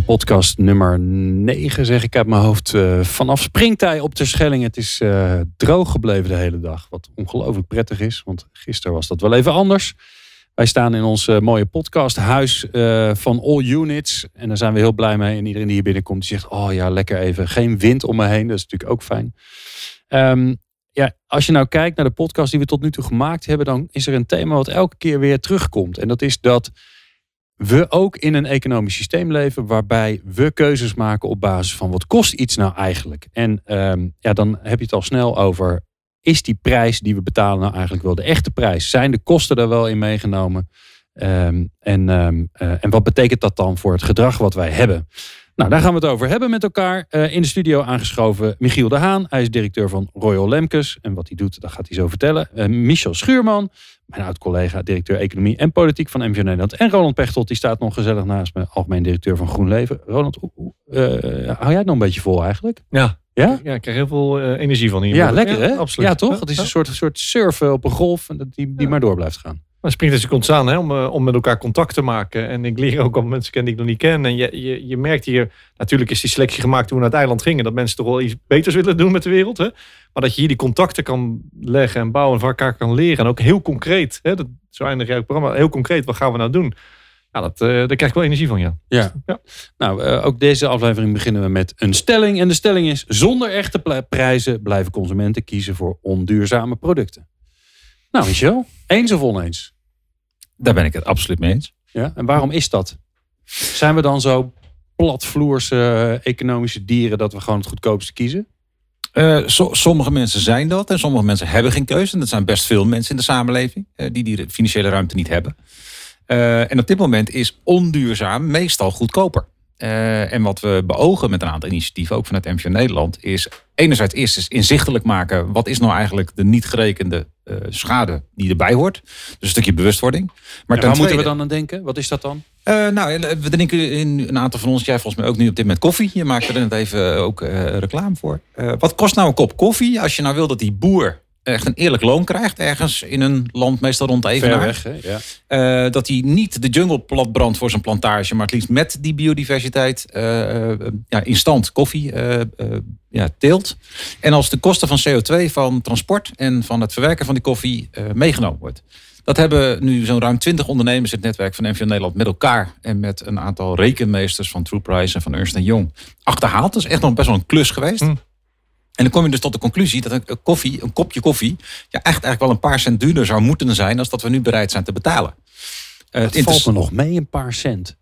Podcast nummer 9 zeg ik uit mijn hoofd. Uh, vanaf springtij op de Schelling. Het is uh, droog gebleven de hele dag. Wat ongelooflijk prettig is. Want gisteren was dat wel even anders. Wij staan in ons uh, mooie podcasthuis van All Units. En daar zijn we heel blij mee. En iedereen die hier binnenkomt die zegt... Oh ja, lekker even. Geen wind om me heen. Dat is natuurlijk ook fijn. Um, ja, als je nou kijkt naar de podcast die we tot nu toe gemaakt hebben... dan is er een thema wat elke keer weer terugkomt. En dat is dat we ook in een economisch systeem leven waarbij we keuzes maken op basis van wat kost iets nou eigenlijk. En um, ja, dan heb je het al snel over, is die prijs die we betalen nou eigenlijk wel de echte prijs? Zijn de kosten daar wel in meegenomen? Um, en, um, uh, en wat betekent dat dan voor het gedrag wat wij hebben? Nou, daar gaan we het over hebben met elkaar. Uh, in de studio aangeschoven Michiel de Haan. Hij is directeur van Royal Lemkes. En wat hij doet, dat gaat hij zo vertellen. Uh, Michel Schuurman, mijn oud-collega, directeur Economie en Politiek van MVO Nederland. En Roland Pechtold, die staat nog gezellig naast me, algemeen directeur van GroenLeven. Roland, uh, hou jij het nog een beetje vol eigenlijk? Ja. Ja? Ja, ik krijg heel veel energie van hier. Ja, lekker hè? absoluut. Ja, toch? Het is een soort, soort surfen op een golf die, die maar door blijft gaan. Maar springt als je komt staan hè, om, eh, om met elkaar contact te maken. En ik leer ook al mensen kennen die ik nog niet ken. En je, je, je merkt hier, natuurlijk is die selectie gemaakt toen we naar het eiland gingen. Dat mensen toch wel iets beters willen doen met de wereld. Hè? Maar dat je hier die contacten kan leggen en bouwen en van elkaar kan leren. En ook heel concreet, hè, dat, zo eindig jij het programma, heel concreet, wat gaan we nou doen? Ja, dat, uh, daar krijg ik wel energie van, ja. Ja. ja. Nou, uh, ook deze aflevering beginnen we met een stelling. En de stelling is, zonder echte prijzen blijven consumenten kiezen voor onduurzame producten. Nou, Michel, eens of oneens? Daar ben ik het absoluut mee eens. Ja, en waarom is dat? Zijn we dan zo platvloerse uh, economische dieren dat we gewoon het goedkoopste kiezen? Uh, so, sommige mensen zijn dat en sommige mensen hebben geen keuze. En dat zijn best veel mensen in de samenleving uh, die die financiële ruimte niet hebben. en op dit moment is onduurzaam meestal goedkoper. Uh, en wat we beogen met een aantal initiatieven, ook vanuit MVO Nederland, is enerzijds eerst eens inzichtelijk maken wat is nou eigenlijk de niet gerekende schade die erbij hoort. Dus een stukje bewustwording. Maar ja, waar moeten we dan aan denken? Wat is dat dan? Uh, nou, we denken in een aantal van ons, jij volgens mij ook nu op dit moment koffie. Je maakt er net even ook reclame voor. wat kost nou een kop koffie als je nou wil dat die boer echt een eerlijk loon krijgt ergens in een land, meestal rond de Evenaar. ja. Uh, dat hij niet de jungle platbrandt voor zijn plantage, maar het liefst met die biodiversiteit uh, uh, ja, in stand koffie ja, teelt. En als de kosten van CO2 van transport en van het verwerken van die koffie meegenomen wordt. Dat hebben nu zo'n ruim 20 ondernemers in het netwerk van NVO Nederland met elkaar en met een aantal rekenmeesters van TruePrice en van Ernst Young achterhaald. Dat is echt nog best wel een klus geweest. Mm. En dan kom je dus tot de conclusie dat een koffie, een kopje koffie, ja, echt eigenlijk wel een paar cent duurder zou moeten zijn dan dat we nu bereid zijn te betalen. Uh, het valt me nog mee, een paar cent.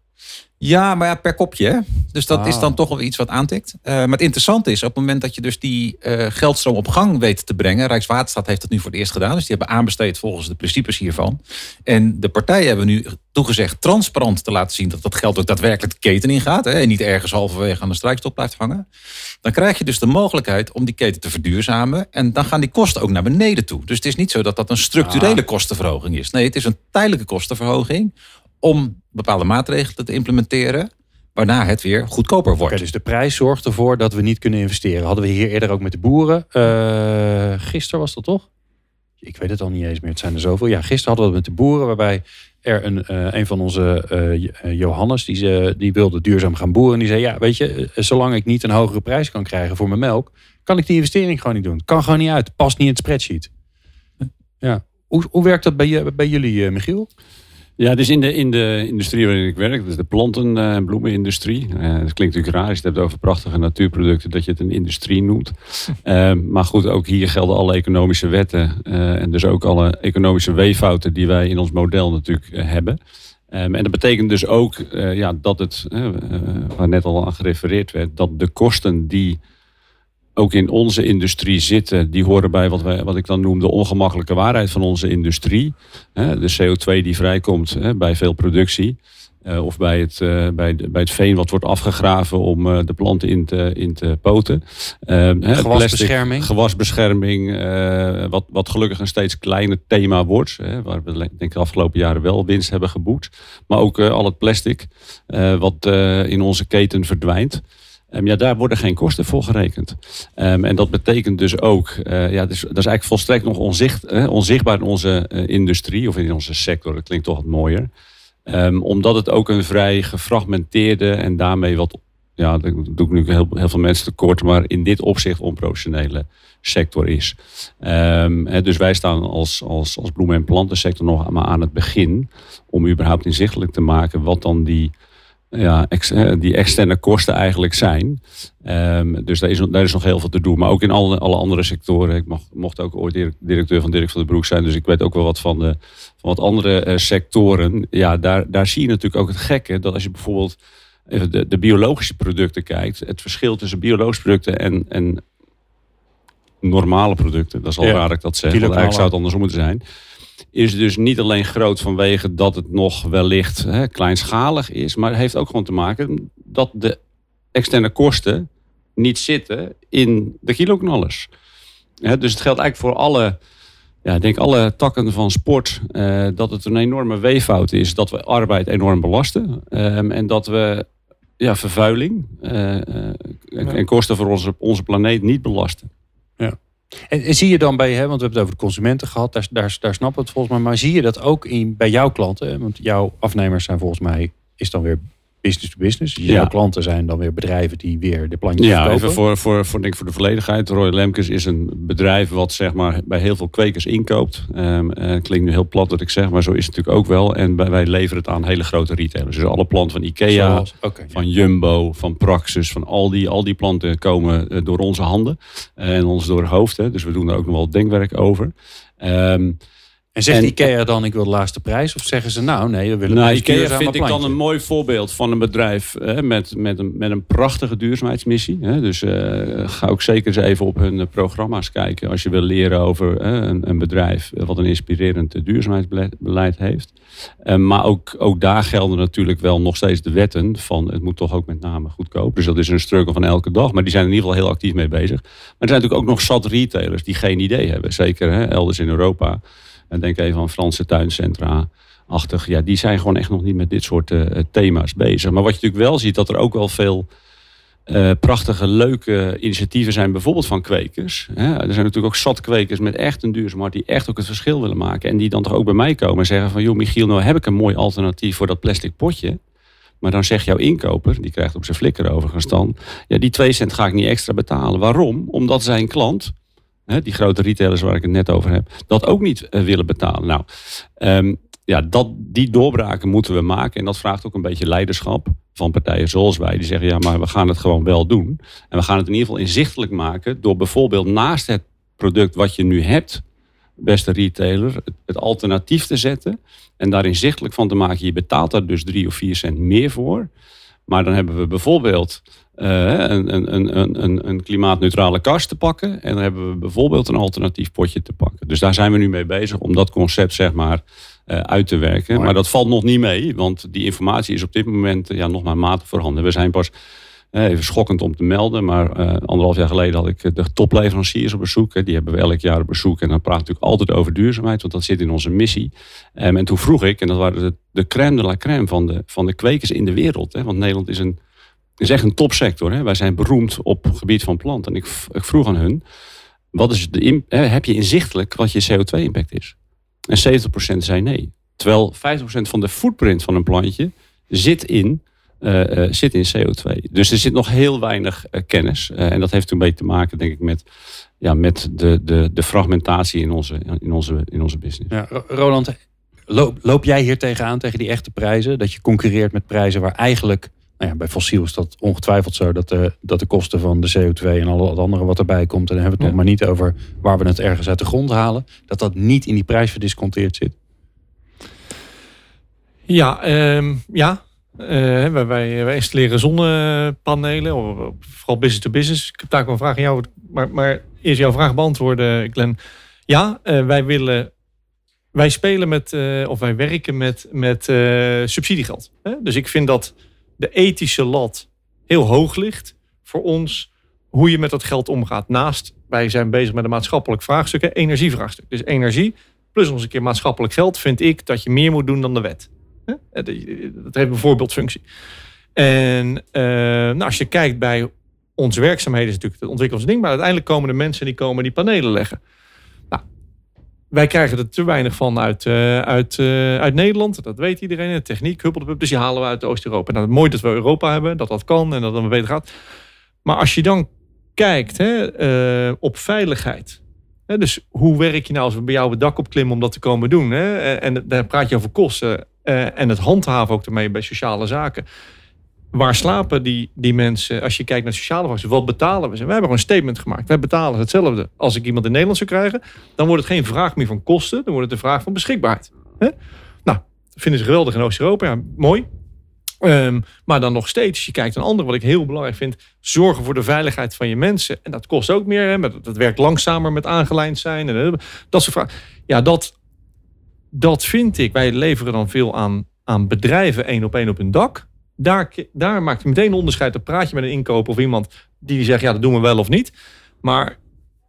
Ja, maar ja, per kopje. Hè? Dus dat is dan toch wel iets wat aantikt. Uh, maar het interessante is, op het moment dat je dus die uh, geldstroom op gang weet te brengen. Rijkswaterstaat heeft dat nu voor het eerst gedaan. Dus die hebben aanbesteed volgens de principes hiervan. En de partijen hebben nu toegezegd transparant te laten zien dat dat geld ook daadwerkelijk de keten ingaat. Hè, en niet ergens halverwege aan de strijkstop blijft hangen. Dan krijg je dus de mogelijkheid om die keten te verduurzamen. En dan gaan die kosten ook naar beneden toe. Dus het is niet zo dat dat een structurele ah. kostenverhoging is. Nee, het is een tijdelijke kostenverhoging om bepaalde maatregelen te implementeren. Waarna het weer goedkoper wordt. dus de prijs zorgt ervoor dat we niet kunnen investeren. Hadden we hier eerder ook met de boeren. Uh, gisteren was dat toch? Ik weet het al niet eens meer. Het zijn er zoveel. Ja, gisteren hadden we het met de boeren. Waarbij er een, uh, een van onze uh, Johannes, die, ze, die wilde duurzaam gaan boeren. En die zei, ja, weet je, zolang ik niet een hogere prijs kan krijgen voor mijn melk, kan ik die investering gewoon niet doen. Kan gewoon niet uit. Past niet in het spreadsheet. Ja. Hoe, hoe werkt dat bij, bij jullie, Michiel? Ja, dus in de, in de industrie waarin ik werk, dus de planten- en bloemenindustrie. Uh, dat klinkt natuurlijk raar als je het hebt over prachtige natuurproducten, dat je het een industrie noemt. Uh, maar goed, ook hier gelden alle economische wetten en dus ook alle economische weeffouten die wij in ons model natuurlijk hebben. Um, en dat betekent dus ook ja, dat het, waar net al aan gerefereerd werd, dat de kosten die ook in onze industrie zitten, die horen bij wat, wij, wat ik dan noem de ongemakkelijke waarheid van onze industrie. De CO2 die vrijkomt bij veel productie. Eh, of bij het, uh, bij, bij het veen wat wordt afgegraven om uh, de planten in te, in te poten. gewasbescherming. Plastic, gewasbescherming, wat, wat gelukkig een steeds kleiner thema wordt. Waar we denk ik de afgelopen jaren wel winst hebben geboekt. Maar ook al het plastic wat in onze keten verdwijnt. Um, ja, daar worden geen kosten voor gerekend. Um, en dat betekent dus ook, uh, ja, dus, dat is eigenlijk volstrekt nog onzicht, eh, onzichtbaar in onze uh, industrie of in onze sector. Dat klinkt toch wat mooier. Um, omdat het ook een vrij gefragmenteerde en daarmee wat, ja, dat doe ik nu heel, heel veel mensen tekort, maar in dit opzicht onprofessionele sector is. Dus wij staan als, als, als bloemen- en plantensector nog maar aan het begin om überhaupt inzichtelijk te maken wat dan die ja, ex, die externe kosten eigenlijk zijn. Um, dus daar is, daar is nog heel veel te doen. Maar ook in alle, alle andere sectoren. Ik mocht, mocht ook ooit directeur van Dirk van den Broek zijn. Dus ik weet ook wel wat van, de, van wat andere uh, sectoren. Ja, daar, daar zie je natuurlijk ook het gekke. Dat als je bijvoorbeeld de, de biologische producten kijkt. Het verschil tussen biologische producten en, en normale producten. Dat is al ja, raar dat ik dat zeg. Want eigenlijk zou het andersom moeten zijn is dus niet alleen groot vanwege dat het nog wellicht hè, kleinschalig is, maar het heeft ook gewoon te maken dat de externe kosten niet zitten in de kiloknallers. Hè, dus het geldt eigenlijk voor alle, ja, denk alle takken van sport, eh, dat het een enorme weeffout is dat we arbeid enorm belasten um, en dat we ja, vervuiling uh, en, en kosten voor onze, onze planeet niet belasten. En, zie je dan bij, hè, want we hebben het over de consumenten gehad, daar, daar, daar snappen we het volgens mij, maar zie je dat ook in, bij jouw klanten? Want jouw afnemers zijn volgens mij, is dan weer business to business. Dus jouw klanten zijn dan weer bedrijven die weer de plantjes ja, verkopen. even voor, voor, voor, denk ik voor de volledigheid. Royal Lemkes is een bedrijf wat zeg maar, bij heel veel kwekers inkoopt. Um, uh, klinkt nu heel plat wat ik zeg, maar zo is het natuurlijk ook wel. En wij leveren het aan hele grote retailers. Dus alle planten van Ikea, Zoals, okay, van ja. Jumbo, van Praxis, van al die, al die planten komen uh, door onze handen. Uh, en ons door hoofd. Dus we doen er ook nog wel denkwerk over. Um, en zegt en, IKEA dan, ik wil de laagste prijs? Of zeggen ze, nou nee, we willen nou, IKEA vind ik dan een mooi voorbeeld van een bedrijf hè, met, met, een, met een prachtige duurzaamheidsmissie. Hè. Dus uh, ga ook zeker eens even op hun programma's kijken als je wil leren over een, een, bedrijf wat een inspirerend duurzaamheidsbeleid heeft. Uh, maar ook, ook daar gelden natuurlijk wel nog steeds de wetten van het moet toch ook met name goedkoop. Dus dat is een struggle van elke dag. Maar die zijn in ieder geval heel actief mee bezig. Maar er zijn natuurlijk ook nog zat retailers die geen idee hebben. Zeker hè, elders in Europa. En denk even aan Franse tuincentra. Achtig, ja, die zijn gewoon echt nog niet met dit soort uh, thema's bezig. Maar wat je natuurlijk wel ziet, dat er ook wel veel uh, prachtige, leuke initiatieven zijn, bijvoorbeeld van kwekers. Hè. Er zijn natuurlijk ook zat kwekers met echt een duurzaamheid die echt ook het verschil willen maken. En die dan toch ook bij mij komen en zeggen van, joh Michiel, nou heb ik een mooi alternatief voor dat plastic potje. Maar dan zegt jouw inkoper, die krijgt op zijn flikker overigens dan, ja, die 2 cent ga ik niet extra betalen. Waarom? Omdat zijn klant die grote retailers waar ik het net over heb, dat ook niet uh, willen betalen. Nou, um, ja, dat, die doorbraken moeten we maken. En dat vraagt ook een beetje leiderschap van partijen zoals wij. Die zeggen, ja, maar we gaan het gewoon wel doen. En we gaan het in ieder geval inzichtelijk maken door bijvoorbeeld naast het product wat je nu hebt, beste retailer, het, het alternatief te zetten. En daar inzichtelijk van te maken, je betaalt daar dus drie of vier cent meer voor. Maar dan hebben we bijvoorbeeld een, een, een, een, klimaatneutrale kast te pakken. En dan hebben we bijvoorbeeld een alternatief potje te pakken. Dus daar zijn we nu mee bezig om dat concept zeg maar uh, uit te werken. Maar, maar dat valt nog niet mee, want die informatie is op dit moment ja, nog maar matig voorhanden. We zijn pas even schokkend om te melden, maar anderhalf jaar geleden had ik de topleveranciers op bezoek. Die hebben we elk jaar op bezoek. En dan praat natuurlijk altijd over duurzaamheid, want dat zit in onze missie. Um, en toen vroeg ik, en dat waren de, de crème de la crème van de, van de kwekers in de wereld. Hè, want Nederland is een is echt een topsector. Hè? Wij zijn beroemd op het gebied van planten. En ik, ik vroeg aan hun, wat is de, heb je inzichtelijk wat je CO2-impact is? En 70% zei nee. Terwijl 50% van de footprint van een plantje zit in, uh, uh, zit in CO2. Dus er zit nog heel weinig uh, kennis. en dat heeft een beetje te maken, denk ik, met, ja, met de, de, de fragmentatie in onze, in onze, in onze business. Ja, Roland, loop, loop jij hier tegenaan, tegen die echte prijzen? Dat je concurreert met prijzen waar eigenlijk nou ja, bij fossiel is dat ongetwijfeld zo dat de, dat de kosten van de CO2 en al het andere wat erbij komt, en dan hebben we het nog maar niet over waar we het ergens uit de grond halen, dat dat niet in die prijs verdisconteerd zit. Ja, um, ja. Uh, wij, wij, installeren zonnepanelen, vooral business to business. Ik heb daar ook een vraag aan jou, maar, maar eerst jouw vraag beantwoorden, Glenn. Ja, uh, wij willen wij spelen met, eh, of wij werken met, met eh, subsidiegeld. Hè? Dus ik vind dat de ethische lat heel hoog ligt voor ons. Hoe je met dat geld omgaat. Naast, wij zijn bezig met een maatschappelijk vraagstuk, hè, energievraagstuk. Dus energie plus eens een keer maatschappelijk geld, vind ik dat je meer moet doen dan de wet. Eh, Dat heeft een voorbeeldfunctie. En eh, nou, als je kijkt bij onze werkzaamheden, is natuurlijk het ontwikkelingsding, maar uiteindelijk komen de mensen die komen die panelen leggen. Wij krijgen er te weinig van uit, eh, uit, eh, uit Nederland. Dat weet iedereen. De techniek, huppeldepup. Dus die halen we uit Oost-Europa. Nou, mooi dat we Europa hebben, dat dat kan en dat het beter gaat. Maar als je dan kijkt hè, eh, op veiligheid. Hè, dus hoe werk je nou als we bij jou het dak opklimmen om dat te komen doen? Hè? En, en daar praat je over kosten. en het handhaven ook ermee bij sociale zaken. Waar slapen die, die mensen? Als je kijkt naar sociale vakken, wat betalen we ze? We hebben gewoon een statement gemaakt. Wij betalen hetzelfde. Als ik iemand in Nederland zou krijgen, dan wordt het geen vraag meer van kosten. Dan wordt het een vraag van beschikbaarheid. Hè? Nou, vinden ze geweldig in Oost-Europa. Ja, mooi. Ehm, maar dan nog steeds, je kijkt naar anderen, wat ik heel belangrijk vind, zorgen voor de veiligheid van je mensen. En dat kost ook meer. Hè? Dat werkt langzamer met aangelijnd zijn. En eh, dat soort vragen. Ja, dat, dat vind ik. Wij leveren dan veel aan, aan bedrijven één op één op hun dak. Daar, daar maakt je meteen een onderscheid. Dan praat je met een inkoper of iemand die zegt, ja, dat doen we wel of niet. Maar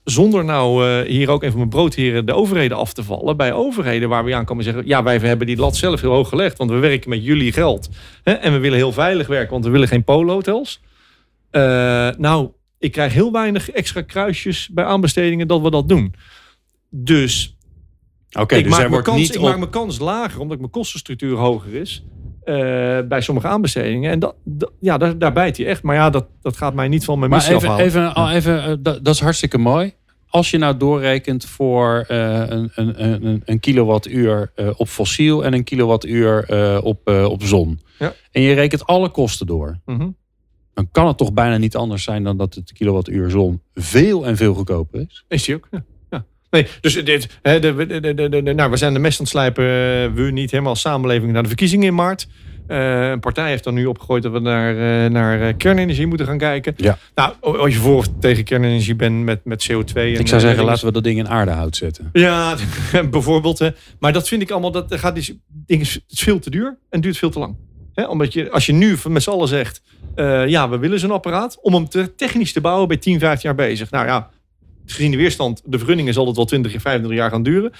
zonder nou eh, hier ook even van mijn broodheren de overheden af te vallen. Bij overheden waar we aan komen zeggen, ja, wij hebben die lat zelf heel hoog gelegd. Want we werken met jullie geld. Hè, en we willen heel veilig werken, want we willen geen polo-hotels. Eh, nou, ik krijg heel weinig extra kruisjes bij aanbestedingen dat we dat doen. Dus Oké, ik, dus maak mijn kans, ik op... maak mijn kans lager, omdat mijn kostenstructuur hoger is. Eh, bij sommige aanbestedingen. En dat, dat- ja, daar, daar bijt hij echt. Maar ja, dat, dat gaat mij niet van mijn missie even, afhalen. even, al even eh, dat, dat is hartstikke mooi. Als je nou doorrekent voor eh, een, een, een, een kilowattuur op fossiel en een kilowattuur op, op zon. Ja. En je rekent alle kosten door. Mhm. Dan kan het toch bijna niet anders zijn dan dat het kilowattuur zon veel en veel goedkoper is. Is die ook? Ja. Nee, dus dit, hè, de, de, de, de, de- de- nou, we zijn de mest aan het slijpen. eh, we niet helemaal als samenleving naar de verkiezingen in maart. Eh, een partij heeft dan nu opgegooid dat we naar, eh, naar kernenergie moeten gaan kijken. Ja. Nou, als je voor of tegen kernenergie bent met, met CO2. En, Ik zou zeggen, laten we dat ding in aardehout zetten. Ja, bijvoorbeeld. Hè. Maar dat vind ik allemaal, dat gaat die ding is, het is veel te duur en duurt veel te lang. Hè, omdat je, als je nu met z'n allen zegt, ja, we willen zo'n apparaat, om hem te, technisch te bouwen, bij 10, 15 jaar bezig. Nou ja, gezien de weerstand, de vergunningen zal het wel 20, 25 jaar gaan duren.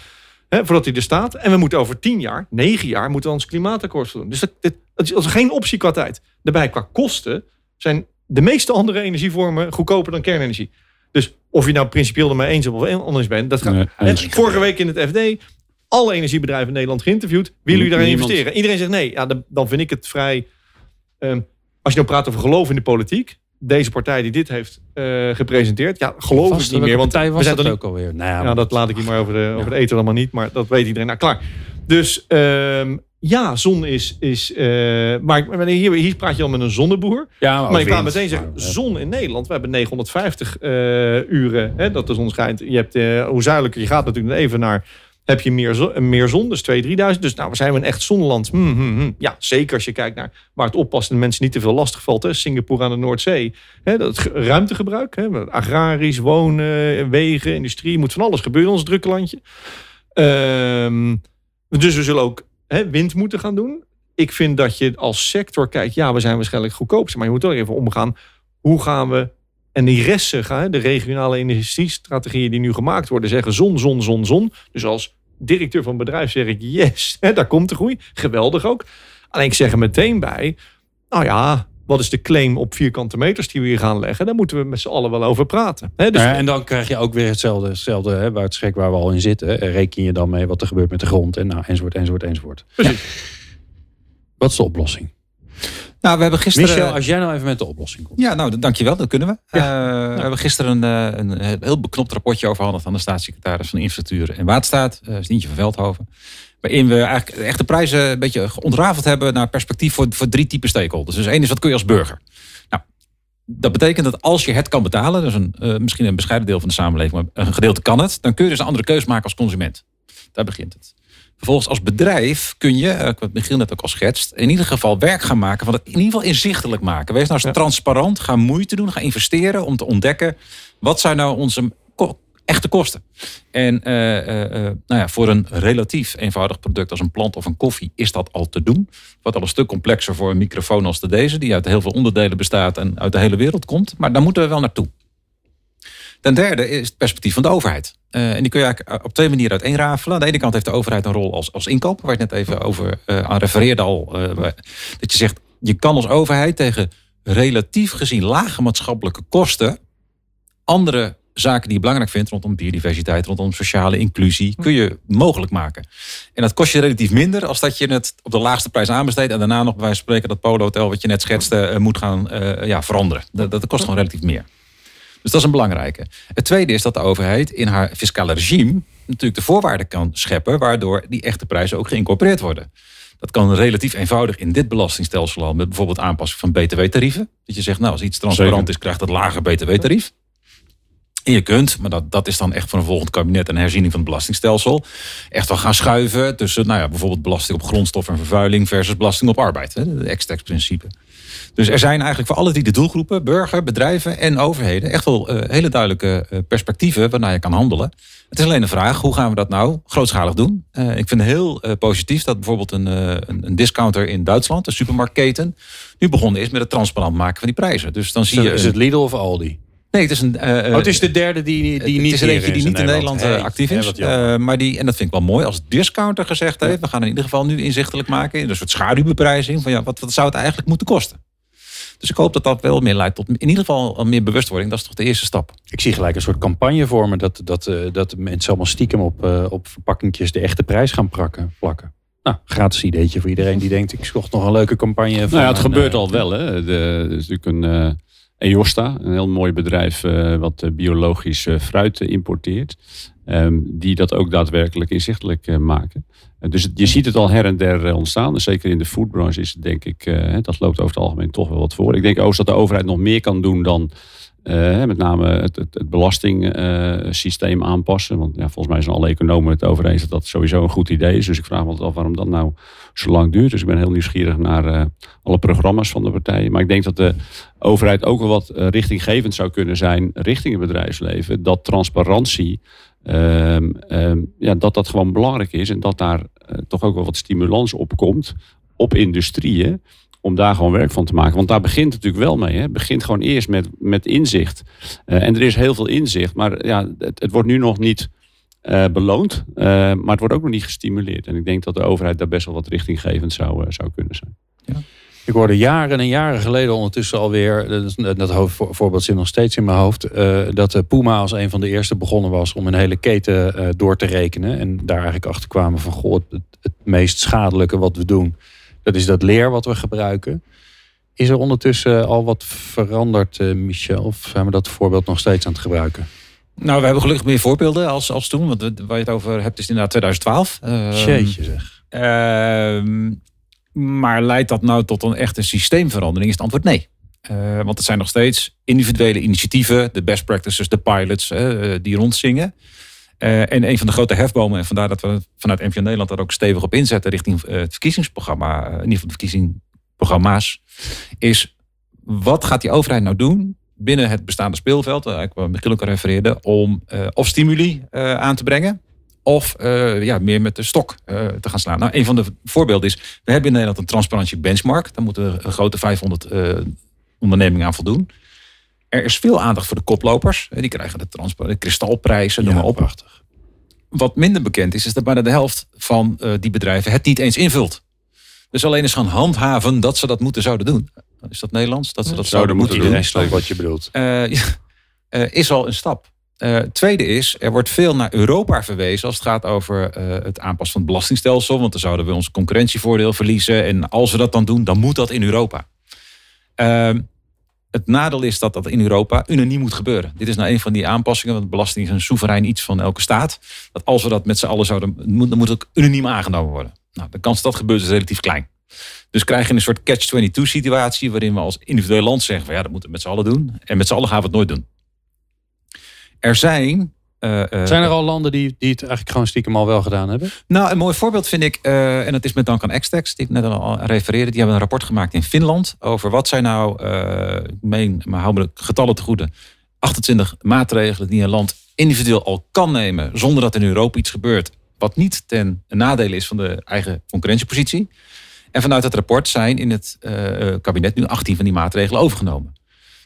Hè, voordat hij er staat. En we moeten over 10 jaar, 9 jaar, moeten we ons klimaatakkoord doen. Dus dat, dit, dat is geen optie qua tijd. Daarbij qua kosten zijn de meeste andere energievormen goedkoper dan kernenergie. Dus of je nou principieel ermee eens of anders bent, dat gaat. Nee, vorige week in het FD, alle energiebedrijven in Nederland geïnterviewd. Willen jullie daarin investeren? Iedereen zegt nee. Ja, dan, dan vind ik het vrij. ehm, als je nou praat over geloof in de politiek, deze partij die dit heeft eh, gepresenteerd, ja, geloof ik niet meer. Want partij we was zijn dat ook alweer. Nou ja, ja, dat laat ik hier maar over de, over de eten allemaal niet, maar dat weet iedereen. Nou, klaar. Dus ehm, ja, zon is. is eh, maar ik- maar hier, hier praat je al met een zonneboer. ja, Maar ik wind. ga meteen zeggen, Maar, eh, zon in Nederland. We hebben 950 eh, uren hè, dat de zon schijnt. Je hebt, hoe zuidelijker je gaat natuurlijk even naar... heb je meer, meer zon, dus 2.000, 3.000. Dus nou, we zijn we een echt zonneland. Hmm, hmm, hmm. Ja, zeker als je kijkt naar waar het oppast... en mensen niet te veel lastig valt. Hè. Singapore aan de Noordzee. Hè, dat ge- ruimtegebruik. Hè, agrarisch, wonen, wegen, industrie. Moet van alles gebeuren in ons drukke landje. Ehm, dus we zullen ook hè, wind moeten gaan doen. Ik vind dat je als sector kijkt, ja, we zijn waarschijnlijk goedkoopste, maar je moet er even omgaan. Hoe gaan we, en die resten de regionale energiestrategieën die nu gemaakt worden, zeggen zon, zon, zon, zon. Dus als directeur van bedrijf zeg ik, yes, hè, daar komt de groei. Geweldig ook. Alleen ik zeg er meteen bij, nou ja, wat is de claim op vierkante meters die we hier gaan leggen? Daar moeten we met z'n allen wel over praten. Hè, dus Nou ja, en dan krijg je ook weer hetzelfde, hetzelfde hè, waar het schrik waar we al in zitten. Eh, Reken je dan mee wat er gebeurt met de grond en nou, enzovoort, enzovoort, enzovoort. Precies. Wat is de oplossing? Nou, we hebben gisteren... Michel, als jij nou even met de oplossing komt. Ja, nou, dankjewel. Dat kunnen we. Eh, We hebben gisteren een, eh, een heel beknopt rapportje overhandigd aan de staatssecretaris van Infrastructuur en Waterstaat, uh, Stientje van Veldhoven. Waarin we eigenlijk echt de prijzen een beetje ontrafeld hebben naar perspectief voor, voor drie typen stakeholders. Dus één is, wat kun je als burger? Nou, dat betekent dat als je het kan betalen, dus een, eh, misschien een bescheiden deel van de samenleving, maar een gedeelte kan het, dan kun je dus een andere keus maken als consument. Daar begint het. Vervolgens als bedrijf kun je, eh, wat Michiel net ook al schetst, in ieder geval werk gaan maken van het in ieder geval inzichtelijk maken. Wees nou eens Ja. transparant, ga moeite doen, ga investeren om te ontdekken wat zijn nou onze echte kosten. En eh, eh, eh, nou ja, voor een relatief eenvoudig product als een plant of een koffie is dat al te doen. Wat al een stuk complexer voor een microfoon als de deze, die uit heel veel onderdelen bestaat en uit de hele wereld komt. Maar daar moeten we wel naartoe. Ten derde is het perspectief van de overheid. Uh, en die kun je eigenlijk op twee manieren uiteenrafelen. Aan de ene kant heeft de overheid een rol als, als inkoop, waar ik net even over uh, aan refereerde al. Uh, dat je zegt, je kan als overheid tegen relatief gezien lage maatschappelijke kosten andere zaken die je belangrijk vindt rondom biodiversiteit, rondom sociale inclusie, kun je mogelijk maken. En dat kost je relatief minder als dat je het op de laagste prijs aanbesteedt en daarna nog bij wijze van spreken dat polohotel wat je net schetste moet gaan ja, veranderen. Dat, dat kost gewoon relatief meer. Dus dat is een belangrijke. Het tweede is dat de overheid in haar fiscale regime natuurlijk de voorwaarden kan scheppen, waardoor die echte prijzen ook geïncorporeerd worden. Dat kan relatief eenvoudig in dit belastingstelsel al met bijvoorbeeld aanpassing van btw-tarieven. Dat je zegt, nou als iets transparant is, krijgt het lager btw-tarief. En je kunt, maar dat, dat is dan echt voor een volgend kabinet een herziening van het belastingstelsel. Echt wel gaan schuiven tussen nou ja, bijvoorbeeld belasting op grondstof en vervuiling versus belasting op arbeid. Het ex principe. Dus er zijn eigenlijk voor alle drie de doelgroepen, burger, bedrijven en overheden, echt wel uh, hele duidelijke uh, perspectieven waarnaar je kan handelen. Het is alleen de vraag, hoe gaan we dat nou grootschalig doen? Uh, ik vind het heel positief dat bijvoorbeeld een, een, een, discounter in Duitsland, een supermarktketen, nu begonnen is met het transparant maken van die prijzen. Dus dan zie je. Is het Lidl of Aldi? Nee, het is een. oh, het is de derde die, die het niet. Het is eentje die niet in Nederland, Nederland actief is. Maar die, en dat vind ik wel mooi als discounter gezegd heeft. We gaan in ieder geval nu inzichtelijk maken. in een soort schaduwbeprijzing. Van ja, wat, wat zou het eigenlijk moeten kosten? Dus ik hoop dat dat wel meer leidt tot in ieder geval meer bewustwording. Dat is toch de eerste stap. Ik zie gelijk een soort campagne voor me dat, dat, uh, dat mensen allemaal stiekem op, uh, op verpakkingjes de echte prijs gaan plakken. plakken. Nou, gratis ideetje voor iedereen die denkt, ik zocht nog een leuke campagne. Van nou ja, het een, gebeurt uh, al wel. Hè. De, er is natuurlijk een uh, EOSTA, een heel mooi bedrijf wat biologisch fruit importeert. Um, die dat ook daadwerkelijk inzichtelijk maken. Dus je ziet het al her en der ontstaan. Dus zeker in de foodbranche is het denk ik, dat loopt over het algemeen toch wel wat voor. Ik denk ook dat de overheid nog meer kan doen dan met name het, het, belastingsysteem aanpassen. Want ja, volgens mij zijn alle economen het over eens dat dat sowieso een goed idee is. Dus ik vraag me altijd af waarom dat nou zo lang duurt. Dus ik ben heel nieuwsgierig naar alle programma's van de partijen. Maar ik denk dat de overheid ook wel wat richtinggevend zou kunnen zijn richting het bedrijfsleven. Dat transparantie Um, um, ja, dat dat gewoon belangrijk is en dat daar uh, toch ook wel wat stimulans op komt op industrieën om daar gewoon werk van te maken. Want daar begint het natuurlijk wel mee. Hè. Het begint gewoon eerst met, met inzicht. Uh, en er is heel veel inzicht, maar ja, het, wordt nu nog niet uh, beloond, maar het wordt ook nog niet gestimuleerd. En ik denk dat de overheid daar best wel wat richtinggevend zou, zou kunnen zijn. Ja. Ik hoorde jaren en jaren geleden ondertussen alweer, dat, voorbeeld zit nog steeds in mijn hoofd, uh, dat Puma als een van de eerste begonnen was om een hele keten uh, door te rekenen. En daar eigenlijk achter kwamen van, goh, het, het, meest schadelijke wat we doen, dat is dat leer wat we gebruiken. Is er ondertussen al wat veranderd, uh, Michel? Of zijn we dat voorbeeld nog steeds aan het gebruiken? Nou, we hebben gelukkig meer voorbeelden als, als toen. Want waar je het over hebt is inderdaad 2012. Jeetje zeg. Ehm, maar leidt dat nou tot een echte systeemverandering? Is het antwoord nee. Uh, want het zijn nog steeds individuele initiatieven, de best practices, de pilots, uh, die rondzingen. Uh, en een van de grote hefbomen, en vandaar dat we vanuit NPO Nederland daar ook stevig op inzetten richting het verkiezingsprogramma, in ieder geval de verkiezingsprogramma's, is wat gaat die overheid nou doen binnen het bestaande speelveld, waar Michiel ook refereerde, om of stimuli aan te brengen, of uh, ja, meer met de stok uh, te gaan slaan. Nou, een van de voorbeelden is, we hebben in Nederland een transparantie benchmark. Daar moeten een grote 500 uh, ondernemingen aan voldoen. Er is veel aandacht voor de koplopers. Die krijgen de, de kristalprijzen, noem ja, maar op. Prachtig. Wat minder bekend is, is dat bijna de helft van die bedrijven het niet eens invult. Dus alleen eens gaan handhaven dat ze dat moeten zouden doen. Is dat Nederlands? Dat ze dat zouden, zouden moeten doen. Wat je bedoelt. is al een stap. Uh, tweede is, er wordt veel naar Europa verwezen als het gaat over uh, het aanpassen van het belastingstelsel. Want dan zouden we ons concurrentievoordeel verliezen. En als we dat dan doen, dan moet dat in Europa. Uh, het nadeel is dat dat in Europa unaniem moet gebeuren. Dit is nou een van die aanpassingen, want belasting is een soeverein iets van elke staat. Dat als we dat met z'n allen zouden, dan moet het ook unaniem aangenomen worden. Nou, de kans dat dat gebeurt is relatief klein. Dus krijg je een soort catch-22 situatie waarin we als individueel land zeggen van ja, dat moeten we met z'n allen doen. En met z'n allen gaan we het nooit doen. Er zijn. Uh, uh, zijn er al landen die, die het eigenlijk gewoon stiekem al wel gedaan hebben? Nou, een mooi voorbeeld vind ik, uh, en dat is met dank aan Xtex, die ik net al refereerde. Die hebben een rapport gemaakt in Finland over wat zijn nou, ik meen, maar hou me de getallen te goede, 28 maatregelen die een land individueel al kan nemen zonder dat in Europa iets gebeurt. Wat niet ten nadele is van de eigen concurrentiepositie. En vanuit het rapport zijn in het kabinet nu 18 van die maatregelen overgenomen.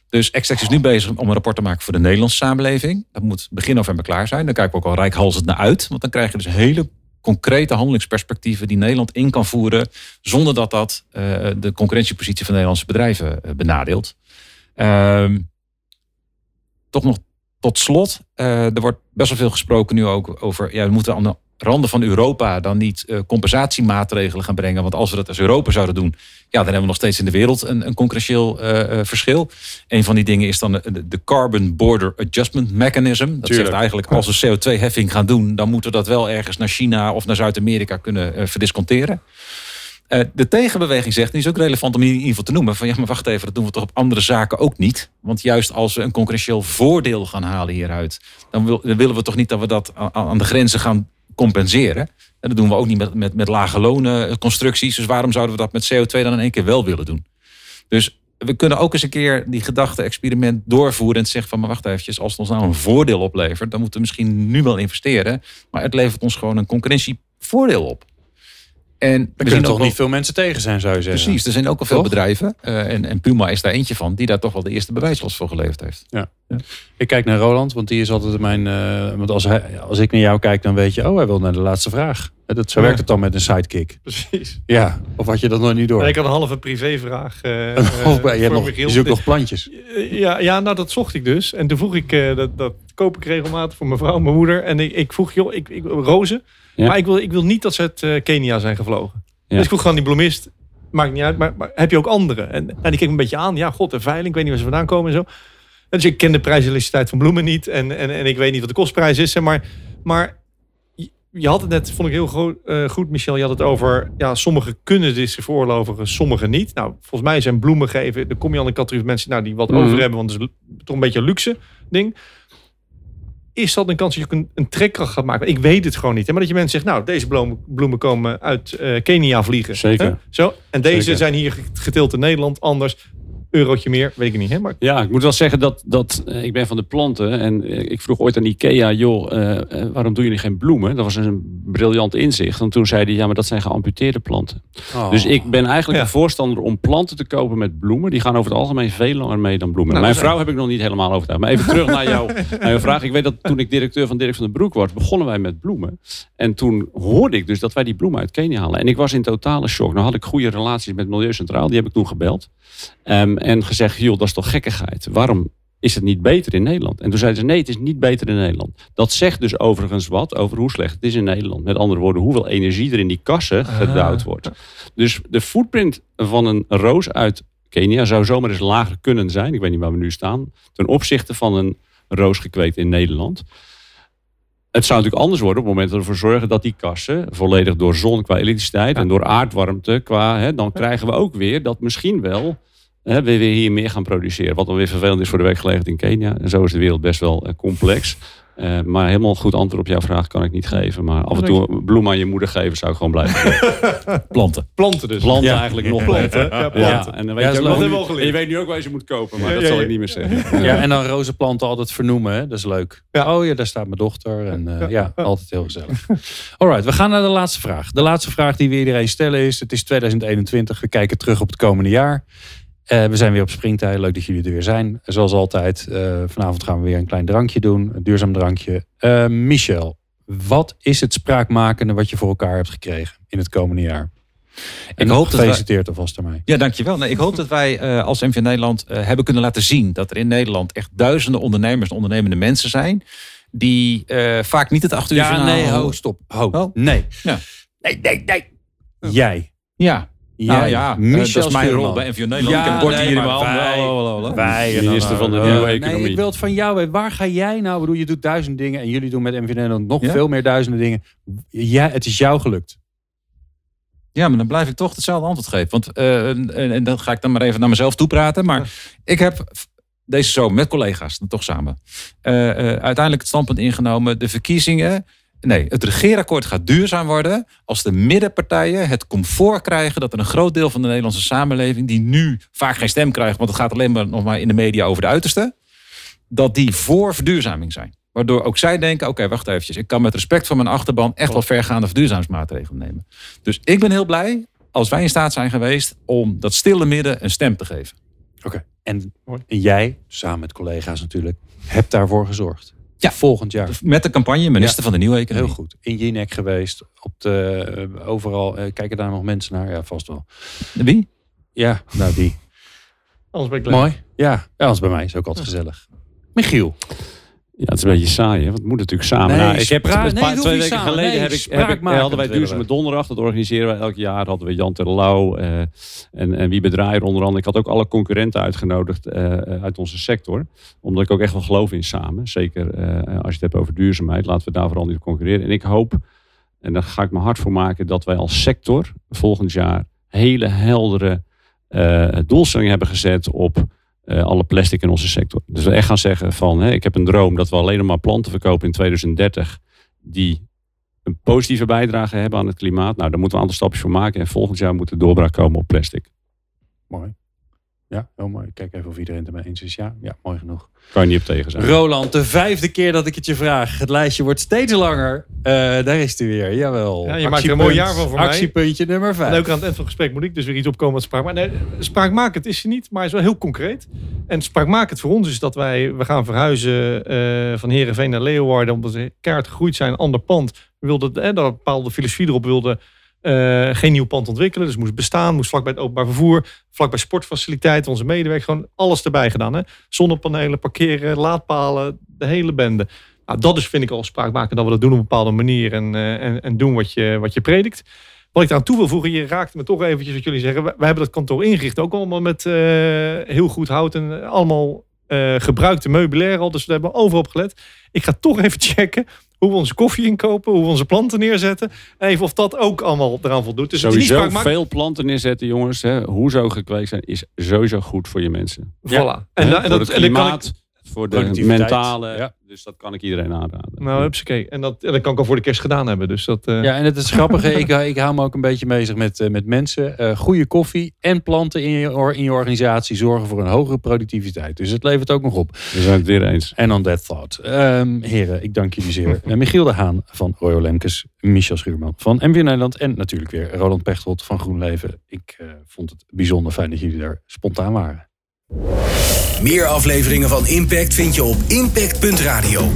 Dus Extex is nu bezig om een rapport te maken voor de Nederlandse samenleving. Dat moet begin november klaar zijn. Dan kijken we ook al rijkhalsend naar uit. Want dan krijg je dus hele concrete handelingsperspectieven die Nederland in kan voeren. zonder dat dat uh, de concurrentiepositie van Nederlandse bedrijven benadeelt. Ehm, toch nog tot slot. Uh, er wordt best wel veel gesproken nu ook over. Ja, we moeten aan randen van Europa dan niet uh, compensatiemaatregelen gaan brengen. Want als we dat als Europa zouden doen, ja, dan hebben we nog steeds in de wereld een, een concurrentieel uh, verschil. Een van die dingen is dan de, de Carbon Border Adjustment Mechanism. Dat Tuurlijk. zegt eigenlijk, als we CO2-heffing gaan doen, dan moeten we dat wel ergens naar China of naar Zuid-Amerika kunnen verdisconteren. De tegenbeweging zegt, en die is ook relevant om hier in ieder geval te noemen, van ja, maar wacht even, dat doen we toch op andere zaken ook niet. Want juist als we een concurrentieel voordeel gaan halen hieruit, dan, wil, dan willen we toch niet dat we dat aan de grenzen gaan compenseren. En dat doen we ook niet met, met, met lage lonen constructies. Dus waarom zouden we dat met CO2 dan in één keer wel willen doen? Dus we kunnen ook eens een keer die gedachte-experiment doorvoeren en zeggen van, maar wacht even, als het ons nou een voordeel oplevert, dan moeten we misschien nu wel investeren. Maar het levert ons gewoon een concurrentievoordeel op. En er kunnen toch niet veel mensen tegen zijn, zou je zeggen. Precies, er zijn ook al veel bedrijven. Uh, en, en, Puma is daar eentje van, die daar toch wel de eerste bewijslast voor geleverd heeft. Ja. ja. Ik kijk naar Roland, want die is altijd mijn. Uh, want als, hij, als ik naar jou kijk, dan weet je, oh, hij wil naar de laatste vraag. Dat, zo werkt het dan met een sidekick. Precies. Ja, of had je dat nog niet door? ik had een halve privévraag. Uh, of, je, hebt nog, je zoekt nog plantjes. Ja, ja, nou dat zocht ik dus. En toen vroeg ik, dat, dat koop ik regelmatig voor mijn vrouw, mijn moeder. En ik, ik vroeg, joh, ik, ik, rozen. Maar ik wil, ik wil niet dat ze uit uh, Kenia zijn gevlogen. Dus ik vroeg gewoon die bloemist. Maakt niet uit, maar, maar heb je ook andere? En, en die keek me een beetje aan. Ja, god, een veiling. Ik weet niet waar ze vandaan komen en zo. En dus ik ken de prijseliciteit van bloemen niet. En, en, en ik weet niet wat de kostprijs is. Maar, maar je had het net, vond ik heel goed, uh, goed, Michel. Je had het over, ja, sommigen kunnen dit zich veroorloven, sommigen niet. Nou, volgens mij zijn bloemen geven, dan kom je aan de categorie mensen nou, die wat mhm. over hebben, want het is toch een beetje een luxe ding is dat een kans dat je een, een trekkracht gaat maken? Ik weet het gewoon niet. Hè? Maar dat je mensen zegt, nou, deze bloemen, bloemen komen uit uh, Kenia vliegen. Zeker. Hè? Zo. En deze zijn hier geteeld in Nederland, anders eurotje meer, weet ik niet. Hè? Maar... Ja, ik moet wel zeggen dat, dat uh, ik ben van de planten. En uh, ik vroeg ooit aan Ikea, joh, uh, waarom doen jullie geen bloemen? Dat was een briljant inzicht. En toen zei hij, ja, maar dat zijn geamputeerde planten. Oh. Dus ik ben eigenlijk ja. een voorstander om planten te kopen met bloemen. Die gaan over het algemeen veel langer mee dan bloemen. Nou, Mijn vrouw heb ik nog niet helemaal overtuigd. Maar even terug naar, jou, naar jouw vraag. Ik weet dat toen ik directeur van Dirk van den Broek was, begonnen wij met bloemen. En toen hoorde ik dus dat wij die bloemen uit Kenia halen. En ik was in totale shock. Nou had ik goede relaties met Milieu Centraal. Die heb ik toen gebeld. Um, en gezegd, joh, dat is toch gekkigheid. Waarom is het niet beter in Nederland? En toen zeiden ze, nee, het is niet beter in Nederland. Dat zegt dus overigens wat over hoe slecht het is in Nederland. Met andere woorden, hoeveel energie er in die kassen gedouwd wordt. Dus de footprint van een roos uit Kenia zou zomaar eens lager kunnen zijn. Ik weet niet waar we nu staan. Ten opzichte van een roos gekweekt in Nederland. Het zou natuurlijk anders worden op het moment dat we ervoor zorgen dat die kassen volledig door zon qua elektriciteit en door aardwarmte qua, hè, dan krijgen we ook weer dat misschien wel we weer hier meer gaan produceren. Wat dan weer vervelend is voor de werkgelegenheid in Kenia. En zo is de wereld best wel eh, complex. Uh, maar helemaal goed antwoord op jouw vraag kan ik niet geven. Maar af en toe bloem aan je moeder geven zou ik gewoon blijven. planten. Planten dus. Planten eigenlijk nog planten. Ja, planten. en dan weet je, ook nog, je weet nu ook waar je ze moet kopen. Maar dat zal ik niet meer zeggen. Ja, en dan roze planten altijd vernoemen. Hè? Dat is leuk. Oh ja, daar staat mijn dochter. En uh, ja, altijd heel gezellig. Alright, we gaan naar de laatste vraag. De laatste vraag die we iedereen stellen is... Het is 2021. We kijken terug op het komende jaar. Uh, we zijn weer op springtijd. Leuk dat jullie er weer zijn. Zoals altijd, uh, vanavond gaan we weer een klein drankje doen. Een duurzaam drankje. Uh, Michel, wat is het spraakmakende wat je voor elkaar hebt gekregen in het komende jaar? En ik hoop gefeliciteerd dat wij, alvast ermee. Ja, dankjewel. Nee, ik hoop dat wij als MV Nederland hebben kunnen laten zien dat er in Nederland echt duizenden ondernemers en ondernemende mensen zijn. Die vaak niet het achter uur Ja, nee, ho, stop. Ho. Oh. Nee. Ja. Nee, nee, nee. Jij. Ja. Ja, nou ja, Michel uh, dat is mijn rol bij NVO Nederland. Ja, ik heb bord nee, hier in mijn handen. Wij, minister van de Nieuwe Economie. Nee, ik wil het van jou weten. Waar ga jij nou? bedoel, je doet duizend dingen en jullie doen met NVO Nederland nog ja? veel meer duizenden dingen. Ja, het is jou gelukt. Ja, maar dan blijf ik toch hetzelfde antwoord geven. Want, uh, en, en, dan ga ik dan maar even naar mezelf toe praten. Maar ik heb deze zomer met collega's, dan toch samen, uiteindelijk het standpunt ingenomen. De verkiezingen Nee, het regeerakkoord gaat duurzaam worden als de middenpartijen het comfort krijgen dat er een groot deel van de Nederlandse samenleving, die nu vaak geen stem krijgt, want het gaat alleen maar nog maar in de media over de uiterste, dat die voor verduurzaming zijn. Waardoor ook zij denken, oké, wacht eventjes. Ik kan met respect voor mijn achterban echt wel vergaande verduurzamingsmaatregelen nemen. Dus ik ben heel blij als wij in staat zijn geweest om dat stille midden een stem te geven. Oké. En, en jij, samen met collega's natuurlijk, hebt daarvoor gezorgd. Ja. Volgend jaar. Met de campagne minister Ja. van de Nieuwe Economie. Heel goed. In Jinek geweest. Op de, eh, overal. eh, kijken daar nog mensen naar? Ja, vast wel. Wie? Ja, nou die. Anders ben ik leuk. Mooi. Ja, ja anders bij mij is ook altijd gezellig. Michiel. Ja, het is een beetje saai, hè? want het moet natuurlijk samen. Nee, nou, ik heb nee, paar, twee weken samen. geleden Nee, heb ik, heb ik, hadden wij Duurzame. Donderdag. Dat organiseren wij elk jaar. Hadden we Jan Terlouw eh en, en Wiebe Draaier onder andere. Ik had ook alle concurrenten uitgenodigd eh, uit onze sector. Omdat ik ook echt wel geloof in samen. Zeker eh, als je het hebt over duurzaamheid. Laten we daar vooral niet op concurreren. En ik hoop, en daar ga ik me hard voor maken... dat wij als sector volgend jaar hele heldere eh doelstellingen hebben gezet op eh, alle plastic in onze sector. Dus we echt gaan zeggen van, hè, ik heb een droom dat we alleen maar planten verkopen in 2030 die een positieve bijdrage hebben aan het klimaat. Nou, daar moeten we een aantal stapjes voor maken. En volgend jaar moet de doorbraak komen op plastic. Mooi. Ja, heel mooi. Ik Kijk even of iedereen het ermee eens is. Ja, ja mooi genoeg. Kan je niet op tegen zijn. Roland, de vijfde keer dat ik het je vraag. Het lijstje wordt steeds langer. Eh, daar is hij weer. Jawel. Ja, je maakt er een mooi jaar van voor mij. Actiepuntje nummer vijf. En ook aan het eind van het gesprek moet ik dus weer iets opkomen wat spraak. Maar nee, spraakmakend is hij niet, maar hij is wel heel concreet. En spraakmakend voor ons is dat wij, we gaan verhuizen eh, van Heerenveen naar Leeuwarden. Omdat we kaart gegroeid zijn, ander pand. We wilden, eh, daar een bepaalde filosofie erop wilden. Eh, geen nieuw pand ontwikkelen. Dus moest bestaan, moest vlakbij het openbaar vervoer, vlakbij sportfaciliteiten, onze medewerkers, gewoon alles erbij gedaan. Hè? Zonnepanelen, parkeren, laadpalen, de hele bende. Nou, dat is vind ik al spraakmakend dat we dat doen op een bepaalde manier en, eh, en, en doen wat je, wat je predikt. Wat ik eraan toe wil voegen, je raakte me toch eventjes wat jullie zeggen. Wij hebben dat kantoor ingericht, ook allemaal met eh, heel goed hout en allemaal eh, gebruikte meubilair al. Dus we hebben overal op gelet. Ik ga toch even checken hoe we onze koffie inkopen, hoe we onze planten neerzetten. Even of dat ook allemaal eraan voldoet. Dus Sowieso veel planten neerzetten, jongens. Hè. Hoe zo gekweekt zijn, is sowieso goed voor je mensen. Voilà. Ja. En, da- en, dat, dan kan ik, klimaat, voor de mentale. Ja. Dus dat kan ik iedereen aanraden. nou, hupsakee. En dat, en dat kan ik al voor de kerst gedaan hebben. Dus dat, eh, Ja, en het is grappige. ik, ik hou me ook een beetje bezig met, eh, met mensen. Eh, goede koffie en planten in je, in je organisatie zorgen voor een hogere productiviteit. Dus het levert ook nog op. We zijn het weer eens. En on that thought. Ehm, heren, ik dank jullie zeer. Michiel de Haan van Royal Lemkes, Michel Schuurman van MW Nederland en natuurlijk weer Roland Pechtold van GroenLeven. Ik eh, vond het bijzonder fijn dat jullie daar spontaan waren. Meer afleveringen van Impact vind je op impact.radio.